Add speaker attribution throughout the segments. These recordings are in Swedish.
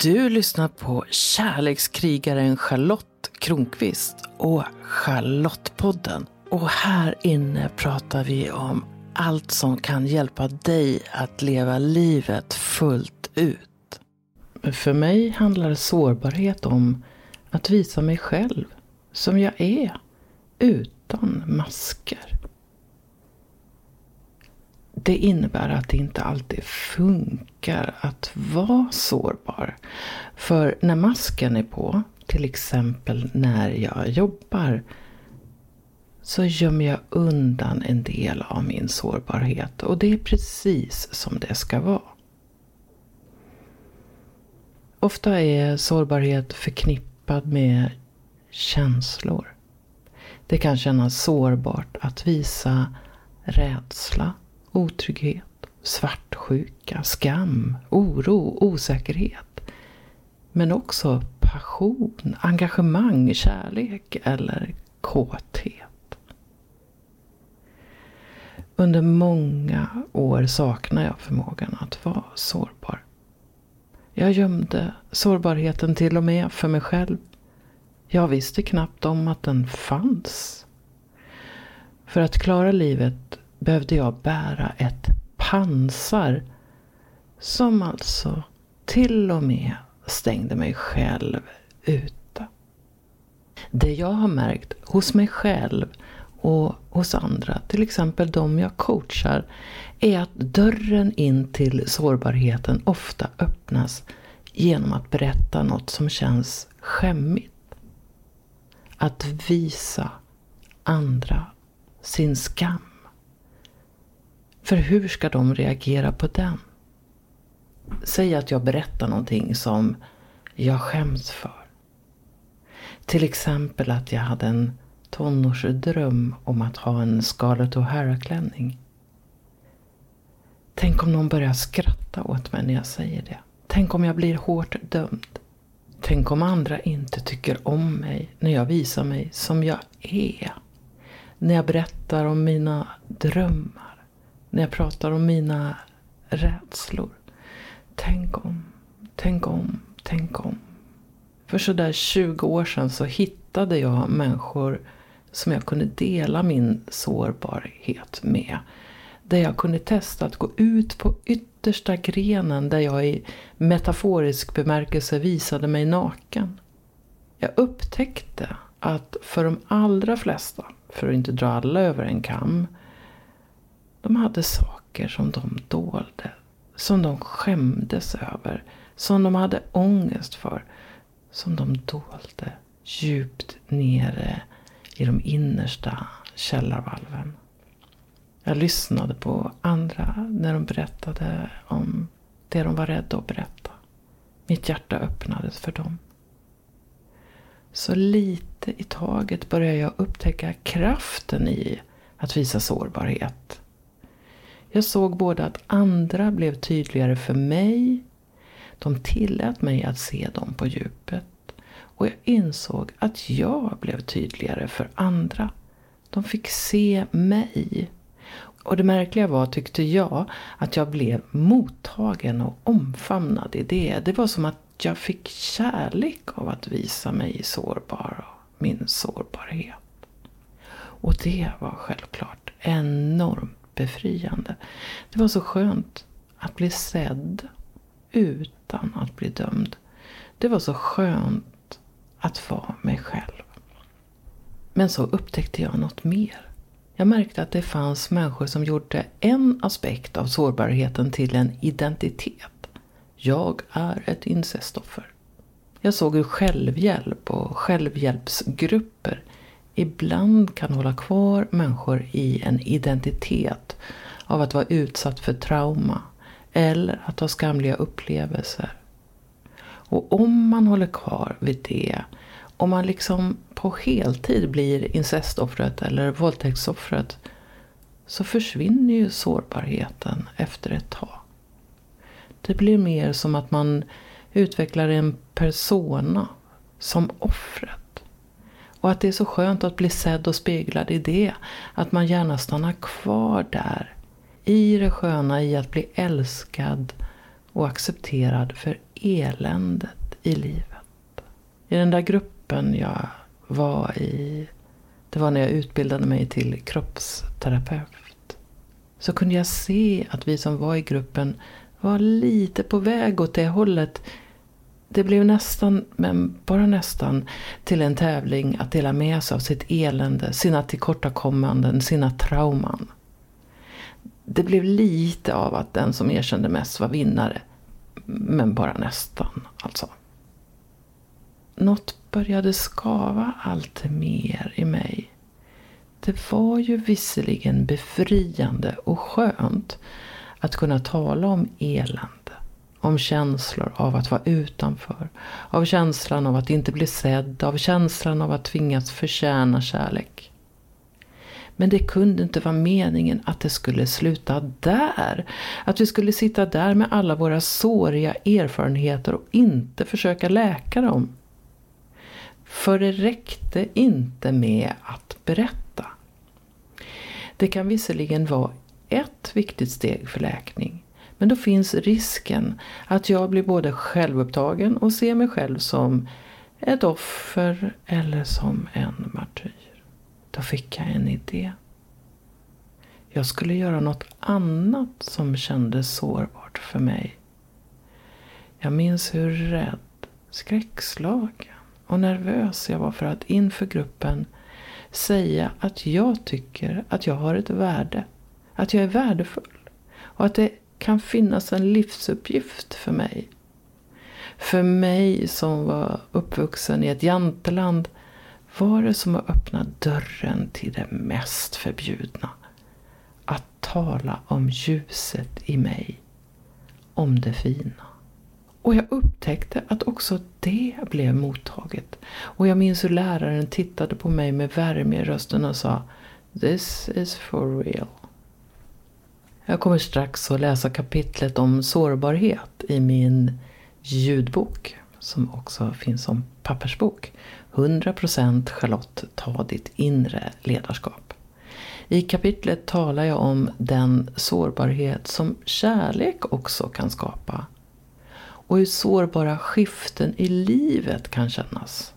Speaker 1: Du lyssnar på kärlekskrigaren Charlotte Kronqvist och Charlottepodden. Och här inne pratar vi om allt som kan hjälpa dig att leva livet fullt ut. För mig handlar sårbarhet om att visa mig själv som jag är, utan masker. Det innebär att det inte alltid funkar att vara sårbar. För när masken är på, till exempel när jag jobbar, så gömmer jag undan en del av min sårbarhet. Och det är precis som det ska vara. Ofta är sårbarhet förknippad med känslor. Det kan kännas sårbart att visa rädsla, otrygghet, svartsjuka, skam, oro, osäkerhet. Men också passion, engagemang, kärlek eller kåthet. Under många år saknade jag förmågan att vara sårbar. Jag gömde sårbarheten till och med för mig själv. Jag visste knappt om att den fanns. För att klara livet behövde jag bära ett pansar som alltså till och med stängde mig själv ute. Det jag har märkt hos mig själv och hos andra, till exempel de jag coachar, är att dörren in till sårbarheten ofta öppnas genom att berätta något som känns skämmigt. Att visa andra sin skam. För hur ska de reagera på den? Säg att jag berättar någonting som jag skäms för. Till exempel att jag hade en tonårsdröm om att ha en Scarlett O'Hara-klänning. Tänk om någon börjar skratta åt mig när jag säger det. Tänk om jag blir hårt dömd. Tänk om andra inte tycker om mig när jag visar mig som jag är. När jag berättar om mina drömmar. När jag pratar om mina rädslor. Tänk om, tänk om, tänk om. För sådär 20 år sedan så hittade jag människor som jag kunde dela min sårbarhet med. Där jag kunde testa att gå ut på yttersta grenen där jag i metaforisk bemärkelse visade mig naken. Jag upptäckte att för de allra flesta, för att inte dra alla över en kam, de hade saker som de dolde, som de skämdes över, som de hade ångest för, som de dolde djupt nere i de innersta källarvalven. Jag lyssnade på andra när de berättade om det de var rädda att berätta. Mitt hjärta öppnades för dem. Så lite i taget började jag upptäcka kraften i att visa sårbarhet. Jag såg både att andra blev tydligare för mig, de tillät mig att se dem på djupet. Och jag insåg att jag blev tydligare för andra. De fick se mig. Och det märkliga var, tyckte jag, att jag blev mottagen och omfamnad i det. Det var som att jag fick kärlek av att visa mig sårbar och min sårbarhet. Och det var självklart enormt befriande. Det var så skönt att bli sedd utan att bli dömd. Det var så skönt att vara mig själv. Men så upptäckte jag något mer. Jag märkte att det fanns människor som gjorde en aspekt av sårbarheten till en identitet. Jag är ett incestoffer. Jag såg hur självhjälp och självhjälpsgrupper ibland kan hålla kvar människor i en identitet av att vara utsatt för trauma eller att ha skamliga upplevelser och om man håller kvar vid det, om man liksom på heltid blir incestoffret eller våldtäktsoffret, så försvinner ju sårbarheten efter ett tag. Det blir mer som att man utvecklar en persona som offret. Och att det är så skönt att bli sedd och speglad i det. Att man gärna stannar kvar där. I det sköna i att bli älskad och accepterad för eländet i livet. I den där gruppen jag var i, det var när jag utbildade mig till kroppsterapeut. Så kunde jag se att vi som var i gruppen var lite på väg åt det hållet. Det blev nästan, men bara nästan, till en tävling att dela med sig av sitt elände, sina tillkortakommanden, sina trauman. Det blev lite av att den som erkände mest var vinnare. Men bara nästan, alltså. Något började skava allt mer i mig. Det var ju visserligen befriande och skönt att kunna tala om elände. Om känslor av att vara utanför. Av känslan av att inte bli sedd. Av känslan av att tvingas förtjäna kärlek. Men det kunde inte vara meningen att det skulle sluta där. Att vi skulle sitta där med alla våra såriga erfarenheter och inte försöka läka dem. För det räckte inte med att berätta. Det kan visserligen vara ett viktigt steg för läkning. Men då finns risken att jag blir både självupptagen och ser mig själv som ett offer eller som en martyr. Då fick jag en idé. Jag skulle göra något annat som kändes sårbart för mig. Jag minns hur rädd, skräckslagen och nervös jag var för att inför gruppen säga att jag tycker att jag har ett värde. Att jag är värdefull. Och att det kan finnas en livsuppgift för mig. För mig som var uppvuxen i ett janteland var det som att öppna dörren till det mest förbjudna. Att tala om ljuset i mig. Om det fina. Och jag upptäckte att också det blev mottaget. Och jag minns hur läraren tittade på mig med värme i rösten och sa This is for real. Jag kommer strax att läsa kapitlet om sårbarhet i min ljudbok som också finns som pappersbok. 100% Charlotte, ta ditt inre ledarskap. I kapitlet talar jag om den sårbarhet som kärlek också kan skapa och hur sårbara skiften i livet kan kännas.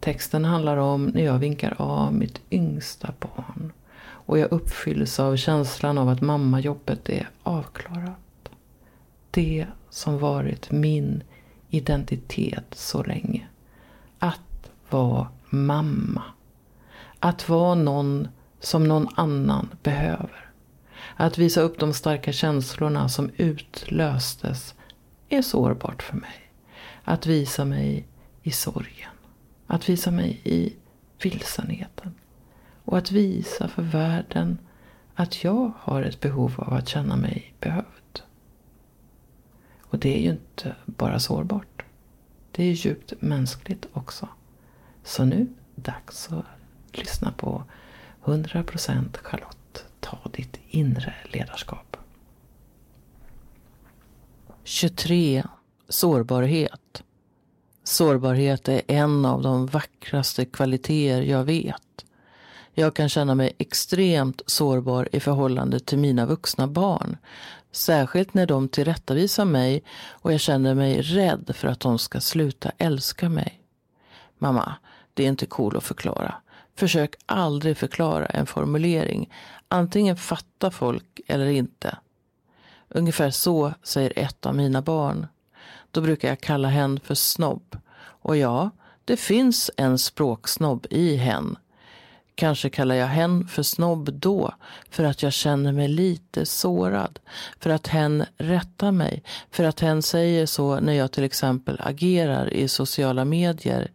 Speaker 1: Texten handlar om när jag vinkar av mitt yngsta barn och jag uppfylls av känslan av att mammajobbet är avklarat. Det som varit min identitet så länge. Att vara mamma. Att vara någon som någon annan behöver. Att visa upp de starka känslorna som utlöstes är sårbart för mig. Att visa mig i sorgen. Att visa mig i vilsenheten. Och att visa för världen att jag har ett behov av att känna mig behövd. Och det är ju inte bara sårbart. Det är djupt mänskligt också. Så nu dags att lyssna på 100% Charlotte. Ta ditt inre ledarskap. 23. Sårbarhet. Sårbarhet är en av de vackraste kvaliteter jag vet. Jag kan känna mig extremt sårbar i förhållande till mina vuxna barn. Särskilt när de tillrättavisar mig och jag känner mig rädd för att de ska sluta älska mig. Mamma, det är inte cool att förklara. Försök aldrig förklara en formulering. Antingen fattar folk eller inte. Ungefär så säger ett av mina barn. Då brukar jag kalla hen för snobb. Och ja, det finns en språksnobb i hen. Kanske kallar jag hen för snobb då för att jag känner mig lite sårad. För att hen rättar mig. För att hen säger så när jag till exempel agerar i sociala medier.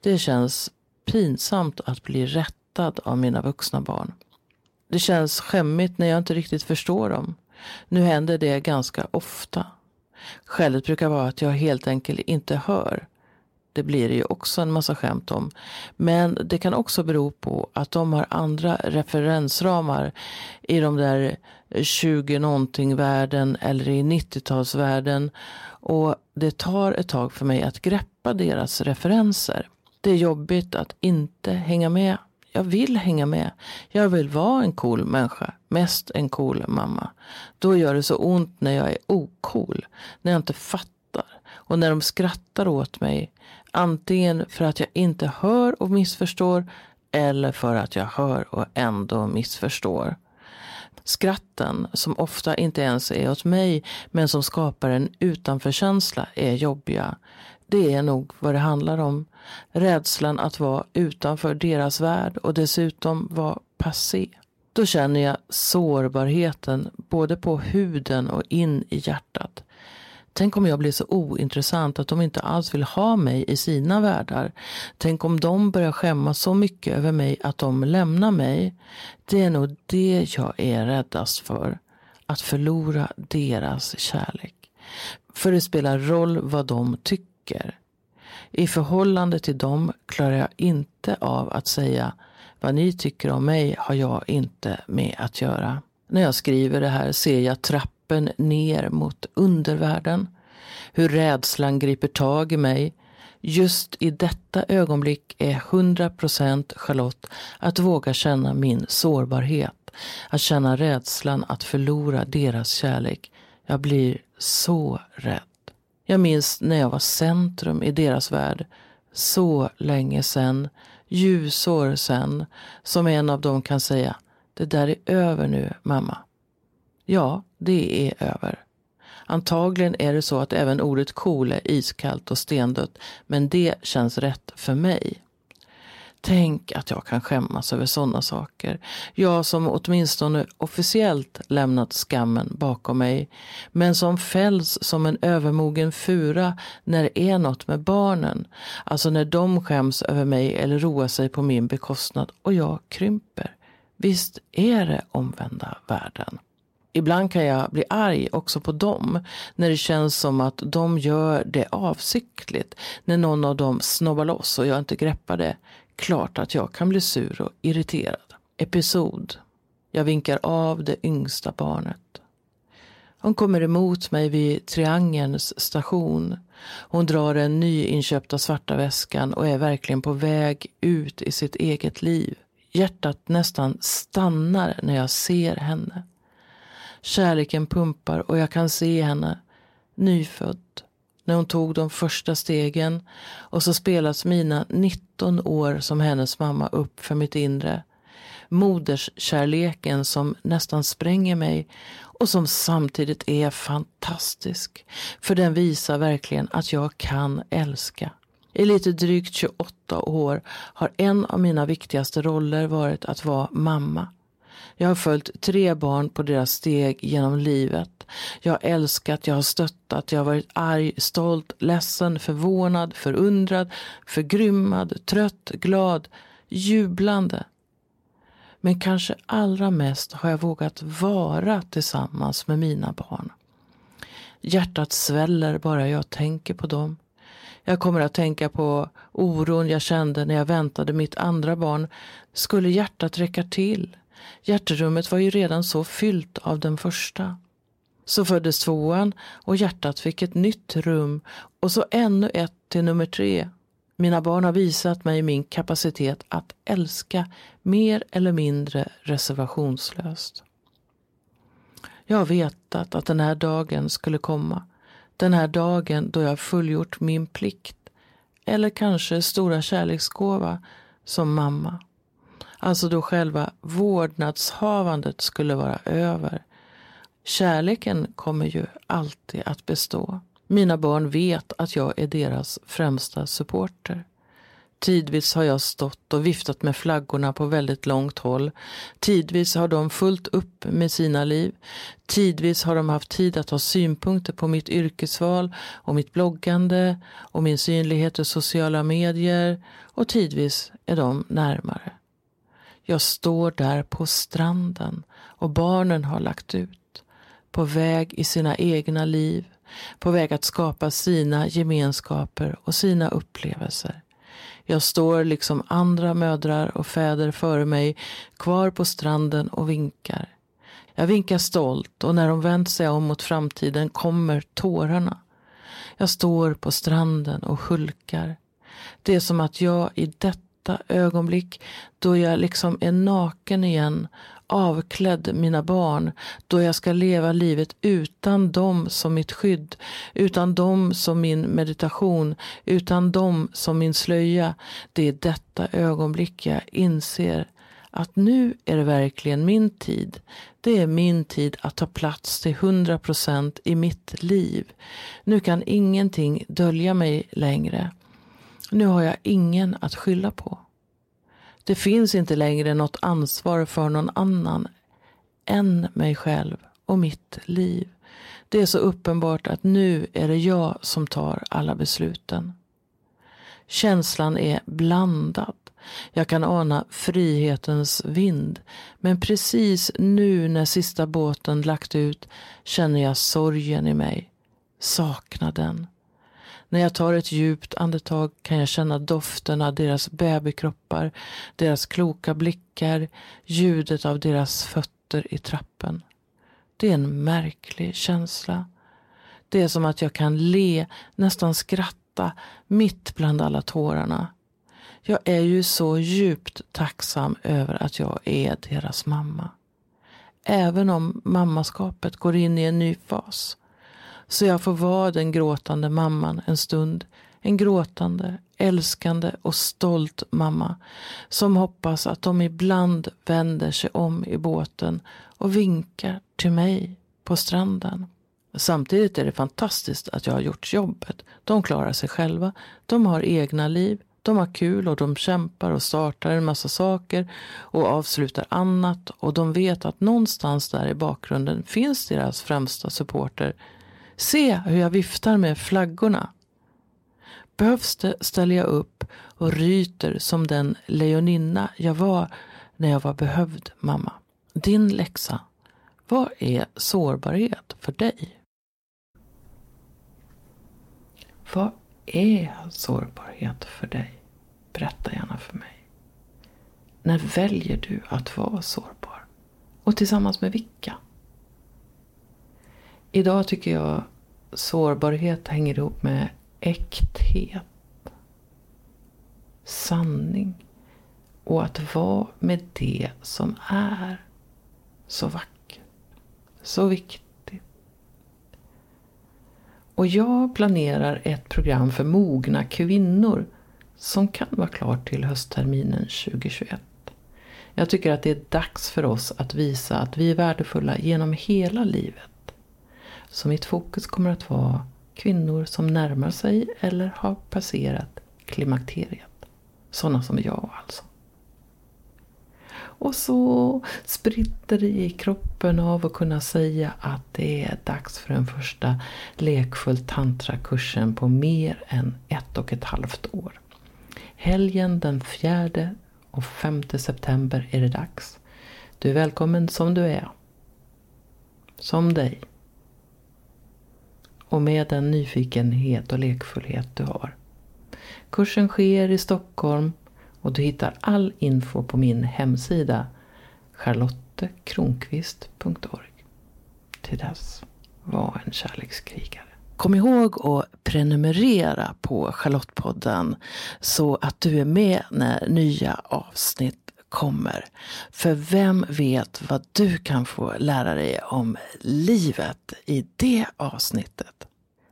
Speaker 1: Det känns pinsamt att bli rättad av mina vuxna barn. Det känns skämmigt när jag inte riktigt förstår dem. Nu händer det ganska ofta. Skälet brukar vara att jag helt enkelt inte hör. Det blir det ju också en massa skämt om. Men det kan också bero på att de har andra referensramar i de där 20 någonting världen eller i 90-talsvärlden. Och det tar ett tag för mig att greppa deras referenser. Det är jobbigt att inte hänga med
Speaker 2: Jag vill hänga med. Jag vill vara en cool människa. Mest en cool mamma. Då gör det så ont när jag är ocool. När jag inte fattar. Och när de skrattar åt mig. Antingen för att jag inte hör och missförstår. Eller för att jag hör och ändå missförstår. Skratten, som ofta inte ens är åt mig, men som skapar en utanförkänsla, är jobbiga. Det är nog vad det handlar om. Rädslan att vara utanför deras värld och dessutom vara passé. Då känner jag sårbarheten både på huden och in i hjärtat. Tänk om jag blir så ointressant att de inte alls vill ha mig i sina världar. Tänk om de börjar skämmas så mycket över mig att de lämnar mig. Det är nog det jag är räddast för. Att förlora deras kärlek. För det spelar roll vad de tycker. I förhållande till dem klarar jag inte av att säga vad ni tycker om mig har jag inte med att göra. När jag skriver det här ser jag trappan kroppen ner mot undervärlden. Hur rädslan griper tag i mig. Just i detta ögonblick är 100% Charlotte att våga känna min sårbarhet. Att känna rädslan att förlora deras kärlek. Jag blir så rädd. Jag minns när jag var centrum i deras värld. Så länge sen, ljusår sen, som en av dem kan säga. Det där är över nu, mamma. Ja, det är över. Antagligen är det så att även ordet cool är iskallt och stendött, men det känns rätt för mig. Tänk att jag kan skämmas över sådana saker. Jag som åtminstone officiellt lämnat skammen bakom mig. Men som fälls som en övermogen fura när det är något med barnen. Alltså när de skäms över mig eller roar sig på min bekostnad och jag krymper. Visst är det omvända världen. Ibland kan jag bli arg också på dem när det känns som att de gör det avsiktligt. När någon av dem snobbar loss och jag inte greppar det. Klart att jag kan bli sur och irriterad. Episod. Jag vinkar av det yngsta barnet. Hon kommer emot mig vid Triangelns station. Hon drar den nyinköpta svarta väskan och är verkligen på väg ut i sitt eget liv. Hjärtat nästan stannar när jag ser henne. Kärleken pumpar och jag kan se henne, nyfödd, när hon tog de första stegen och så spelas mina 19 år som hennes mamma upp för mitt inre. Moderskärleken som nästan spränger mig och som samtidigt är fantastisk. För den visar verkligen att jag kan älska. I lite drygt 28 år har en av mina viktigaste roller varit att vara mamma. Jag har följt tre barn på deras steg genom livet. Jag har älskat, jag har stöttat, jag har varit arg, stolt, ledsen, förvånad, förundrad, förgrymmad, trött, glad, jublande. Men kanske allra mest har jag vågat vara tillsammans med mina barn. Hjärtat sväller bara jag tänker på dem. Jag kommer att tänka på oron jag kände när jag väntade mitt andra barn. Skulle hjärtat räcka till? Hjärterummet var ju redan så fyllt av den första. Så föddes tvåan och hjärtat fick ett nytt rum och så ännu ett till nummer tre. Mina barn har visat mig min kapacitet att älska mer eller mindre reservationslöst. Jag har vetat att den här dagen skulle komma. Den här dagen då jag fullgjort min plikt. Eller kanske stora kärleksgåva som mamma. Alltså då själva vårdnadshavandet skulle vara över. Kärleken kommer ju alltid att bestå. Mina barn vet att jag är deras främsta supporter. Tidvis har jag stått och viftat med flaggorna på väldigt långt håll. Tidvis har de fullt upp med sina liv. Tidvis har de haft tid att ha synpunkter på mitt yrkesval och mitt bloggande och min synlighet i sociala medier. Och tidvis är de närmare. Jag står där på stranden och barnen har lagt ut. På väg i sina egna liv. På väg att skapa sina gemenskaper och sina upplevelser. Jag står liksom andra mödrar och fäder före mig kvar på stranden och vinkar. Jag vinkar stolt och när de vänt sig om mot framtiden kommer tårarna. Jag står på stranden och hulkar. Det är som att jag i detta detta ögonblick då jag liksom är naken igen, avklädd mina barn, då jag ska leva livet utan dem som mitt skydd, utan dem som min meditation, utan dem som min slöja. Det är detta ögonblick jag inser att nu är det verkligen min tid. Det är min tid att ta plats till hundra procent i mitt liv. Nu kan ingenting dölja mig längre. Nu har jag ingen att skylla på. Det finns inte längre något ansvar för någon annan än mig själv och mitt liv. Det är så uppenbart att nu är det jag som tar alla besluten. Känslan är blandad. Jag kan ana frihetens vind. Men precis nu när sista båten lagt ut känner jag sorgen i mig. Saknaden. När jag tar ett djupt andetag kan jag känna doften av deras babykroppar, deras kloka blickar, ljudet av deras fötter i trappen. Det är en märklig känsla. Det är som att jag kan le, nästan skratta, mitt bland alla tårarna. Jag är ju så djupt tacksam över att jag är deras mamma. Även om mammaskapet går in i en ny fas. Så jag får vara den gråtande mamman en stund. En gråtande, älskande och stolt mamma. Som hoppas att de ibland vänder sig om i båten och vinkar till mig på stranden. Samtidigt är det fantastiskt att jag har gjort jobbet. De klarar sig själva. De har egna liv. De har kul och de kämpar och startar en massa saker och avslutar annat. Och de vet att någonstans där i bakgrunden finns deras främsta supporter. Se hur jag viftar med flaggorna. Behövs det ställer jag upp och ryter som den lejoninna jag var när jag var behövd, mamma. Din läxa. Vad är sårbarhet för dig?
Speaker 1: Vad är sårbarhet för dig? Berätta gärna för mig. När väljer du att vara sårbar? Och tillsammans med vilka? Idag tycker jag sårbarhet hänger ihop med äkthet, sanning och att vara med det som är så vackert, så viktigt. Och jag planerar ett program för mogna kvinnor som kan vara klart till höstterminen 2021. Jag tycker att det är dags för oss att visa att vi är värdefulla genom hela livet. Så mitt fokus kommer att vara kvinnor som närmar sig eller har passerat klimakteriet. Sådana som jag alltså. Och så spritter det i kroppen av att kunna säga att det är dags för den första lekfull tantrakursen på mer än ett och ett halvt år. Helgen den 4 och 5 september är det dags. Du är välkommen som du är. Som dig. Och med den nyfikenhet och lekfullhet du har. Kursen sker i Stockholm och du hittar all info på min hemsida charlottekronqvist.org. Till dess, var en kärlekskrigare.
Speaker 2: Kom ihåg att prenumerera på Charlottepodden så att du är med när nya avsnitt kommer. För vem vet vad du kan få lära dig om livet i det avsnittet?